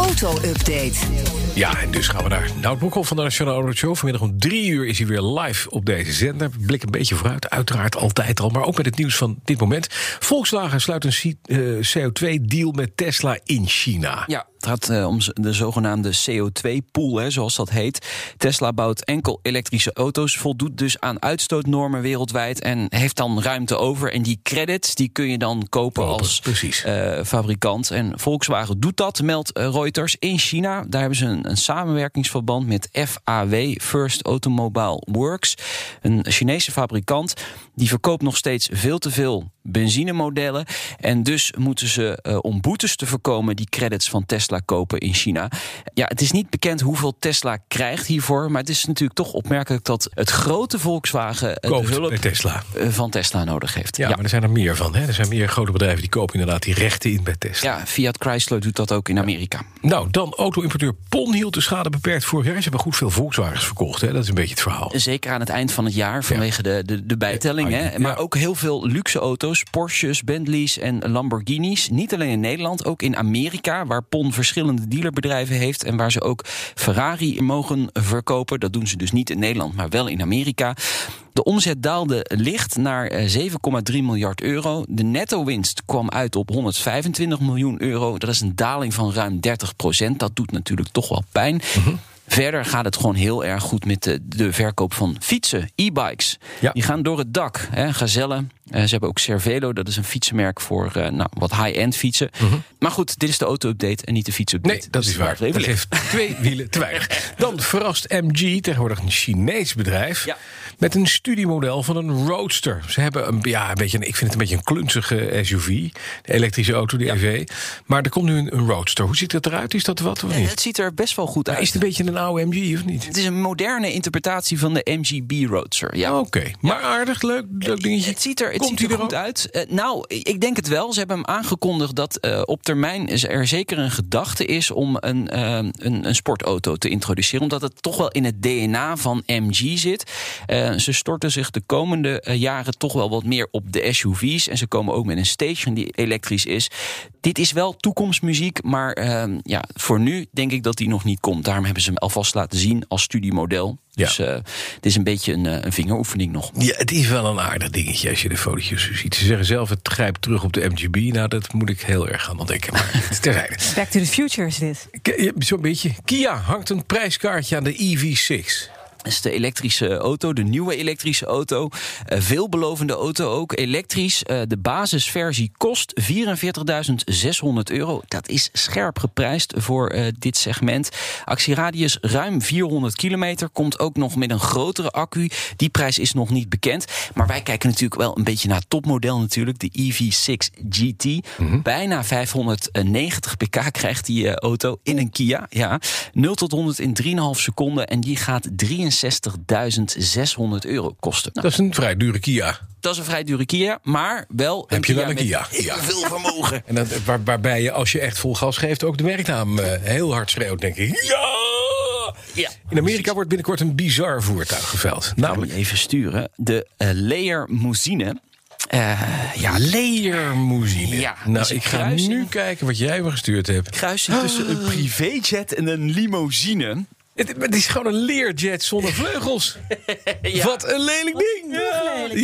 Auto-update. Ja, en dus gaan we naar Nout Broekhoff van de Nationale Auto Show. Vanmiddag om drie uur is hij weer live op deze zender. Blikken een beetje vooruit, uiteraard altijd al. Maar ook met het nieuws van dit moment. Volkswagen sluit een CO2-deal met Tesla in China. Ja, het gaat eh, om de zogenaamde CO2-pool, zoals dat heet. Tesla bouwt enkel elektrische auto's, voldoet dus aan uitstootnormen wereldwijd en heeft dan ruimte over. En die credits die kun je dan kopen, Kopen, als eh, fabrikant. En Volkswagen doet dat, meldt eh, Reuters in China. Daar hebben ze een, een samenwerkingsverband met FAW, First Automobile Works, een Chinese fabrikant. Die verkoopt nog steeds veel te veel benzinemodellen. En dus moeten ze, eh, om boetes te voorkomen, die credits van Tesla kopen in China. Ja, het is niet bekend hoeveel Tesla krijgt hiervoor. Maar het is natuurlijk toch opmerkelijk dat het grote Volkswagen Koopt hulp bij Tesla. eh, van Tesla nodig heeft. Ja, maar er zijn er meer van. Hè? Er zijn meer grote bedrijven die kopen inderdaad die rechten in bij Tesla. Ja, Fiat Chrysler doet dat ook in Amerika. Nou, dan auto-importeur Pon hield de schade beperkt vorig jaar. Ze hebben goed veel Volkswagens verkocht. Hè? Dat is een beetje het verhaal. Zeker aan het eind van het jaar vanwege de, de, de bijtelling. Ja, Hè. Maar ook heel veel luxe auto's, Porsches, Bentleys en Lamborghinis. Niet alleen in Nederland, ook in Amerika, waar PON verschillende dealerbedrijven heeft en waar ze ook Ferrari mogen verkopen. Dat doen ze dus niet in Nederland, maar wel in Amerika. De omzet daalde licht naar eh, 7,3 miljard euro. De netto-winst kwam uit op 125 miljoen euro. Dat is een daling van ruim 30 procent. Dat doet natuurlijk toch wel pijn. Verder gaat het gewoon heel erg goed met de, de verkoop van fietsen, e-bikes. Ja. Die gaan door het dak. Hè, Gazelle. Eh, ze hebben ook Cervelo, dat is een fietsenmerk voor eh, nou, wat high-end fietsen. Maar goed, dit is de auto-update en niet de fietsupdate. Nee, dat Dus is waar. laten we Dat heeft twee wielen te weinig. Dan verrast MG, tegenwoordig een Chinees bedrijf... Ja. met een studiemodel van een Roadster. Ze hebben een, ja, een beetje, ik vind het een beetje een klunzige SUV. De elektrische auto, de EV. Maar er komt nu een, een Roadster. Hoe ziet het eruit? Is dat wat of niet? Het ziet er best wel goed Maar uit. is het een beetje een oude MG of niet? Het is een moderne interpretatie van de MGB Roadster. Ja. Oké, maar aardig, leuk, leuk dingetje. Het ziet er, het Komt ziet hij er goed uit. Eh, nou, ik denk het wel. Ze hebben hem aangekondigd dat eh, op termijn er zeker een gedachte is om een, eh, een, een sportauto te introduceren. Omdat het toch wel in het DNA van MG zit. Ze storten zich de komende jaren toch wel wat meer op de SUV's. En ze komen ook met een station die elektrisch is. Dit is wel toekomstmuziek, maar eh, ja, voor nu denk ik dat die nog niet komt. Daarom hebben ze hem alvast laten zien als studiemodel. Ja. Dus eh, het is een beetje een, eh, een vingeroefening nog. Ja, het is wel een aardig dingetje als je de fotootjes zo ziet. Ze zeggen zelf, het grijpt terug op de MGB. Nou, dat moet ik heel erg aan ontdekken. Maar terzijde. Back to the future is dit. Zo'n beetje. Kia hangt een prijskaartje aan de E EV6. Dat is de elektrische auto, de nieuwe elektrische auto. Eh, veelbelovende auto ook, elektrisch. Eh, de basisversie kost 44.600 euro. Dat is scherp geprijsd voor eh, dit segment. Actieradius ruim 400 kilometer. Komt ook nog met een grotere accu. Die prijs is nog niet bekend. Maar wij kijken natuurlijk wel een beetje naar het topmodel natuurlijk. De EV6 GT. Bijna 590 pk krijgt die auto in een Kia. Ja. 0 tot 100 in 3,5 seconden. En die gaat 63.600 euro kosten. Nou, Dat is een vrij dure Kia. dat is een vrij dure Kia, maar wel Heb je wel een met Kia? heel Ja. veel vermogen. En dat, waar, waarbij je, als je echt vol gas geeft, ook de merknaam eh, heel hard schreeuwt, denk ik. Ja! Ja. In Amerika wordt binnenkort een bizar voertuig je Namelijk even sturen. De. Eh, ja, leermousine. Ja, nou, ik ga nu kijken wat jij me gestuurd hebt. kruising tussen een privéjet en een limousine. Het, is gewoon een leerjet zonder vleugels. Wat een lelijk ding.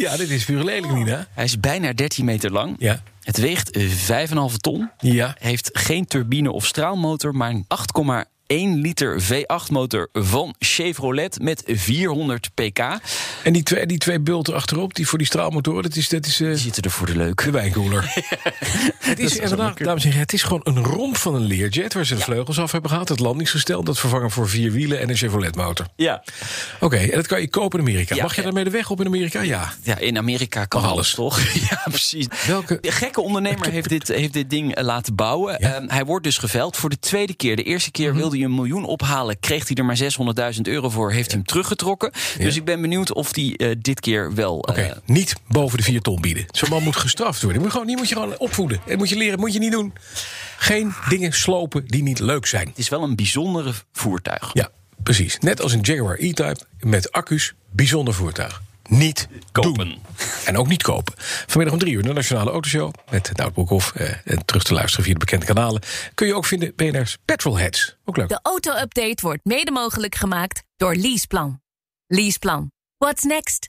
Ja, dit is puur lelijk, oh. hè. Hij is bijna 13 meter lang. Ja. Het weegt eh, 5,5 ton. Ja. Heeft geen turbine of straalmotor, maar 8,8 1 liter V8-motor van Chevrolet met 400 pk. En die twee, die twee bulten achterop, die voor die straalmotoren, dat is... Dat is eh, die zitten er voor de leuk. De wijnkoeler. het is, is dames en heren, het is gewoon een romp van een Learjet... waar ze de vleugels af hebben gehaald, het landingsgestel... dat vervangen voor vier wielen en een Chevrolet-motor. Ja. Oké, en dat kan je kopen in Amerika. Mag je daarmee de weg op in Amerika? Ja. Ja, in Amerika kan alles, toch? ja, precies. Welke? De gekke ondernemer heeft dit, heeft dit ding eh, laten bouwen. Ehm, hij wordt dus geveld voor de tweede keer. De eerste keer mm wilde hij een miljoen ophalen, kreeg hij er maar 600.000 euro voor. Heeft hij hem teruggetrokken. Dus ik ben benieuwd of hij eh, dit keer wel. Oké, eh, niet boven de 4 ton bieden. Zo'n man moet gestraft worden. Die moet, gewoon, die moet je gewoon opvoeden. Dat moet je leren, moet je niet doen. Geen dingen slopen die niet leuk zijn. het is wel een bijzondere voertuig. Ja, precies. Net als een Jaguar E-Type met accu's, bijzonder voertuig. Niet Kopen. doen. En ook niet kopen. Vanmiddag om drie uur de Nationale Autoshow. Met Nout Broekhoff. Eh, en terug te luisteren via de bekende kanalen. Kun je ook vinden BNR's Petrolheads. Ook leuk. De auto-update wordt mede mogelijk gemaakt door Leaseplan. Leaseplan. What's next?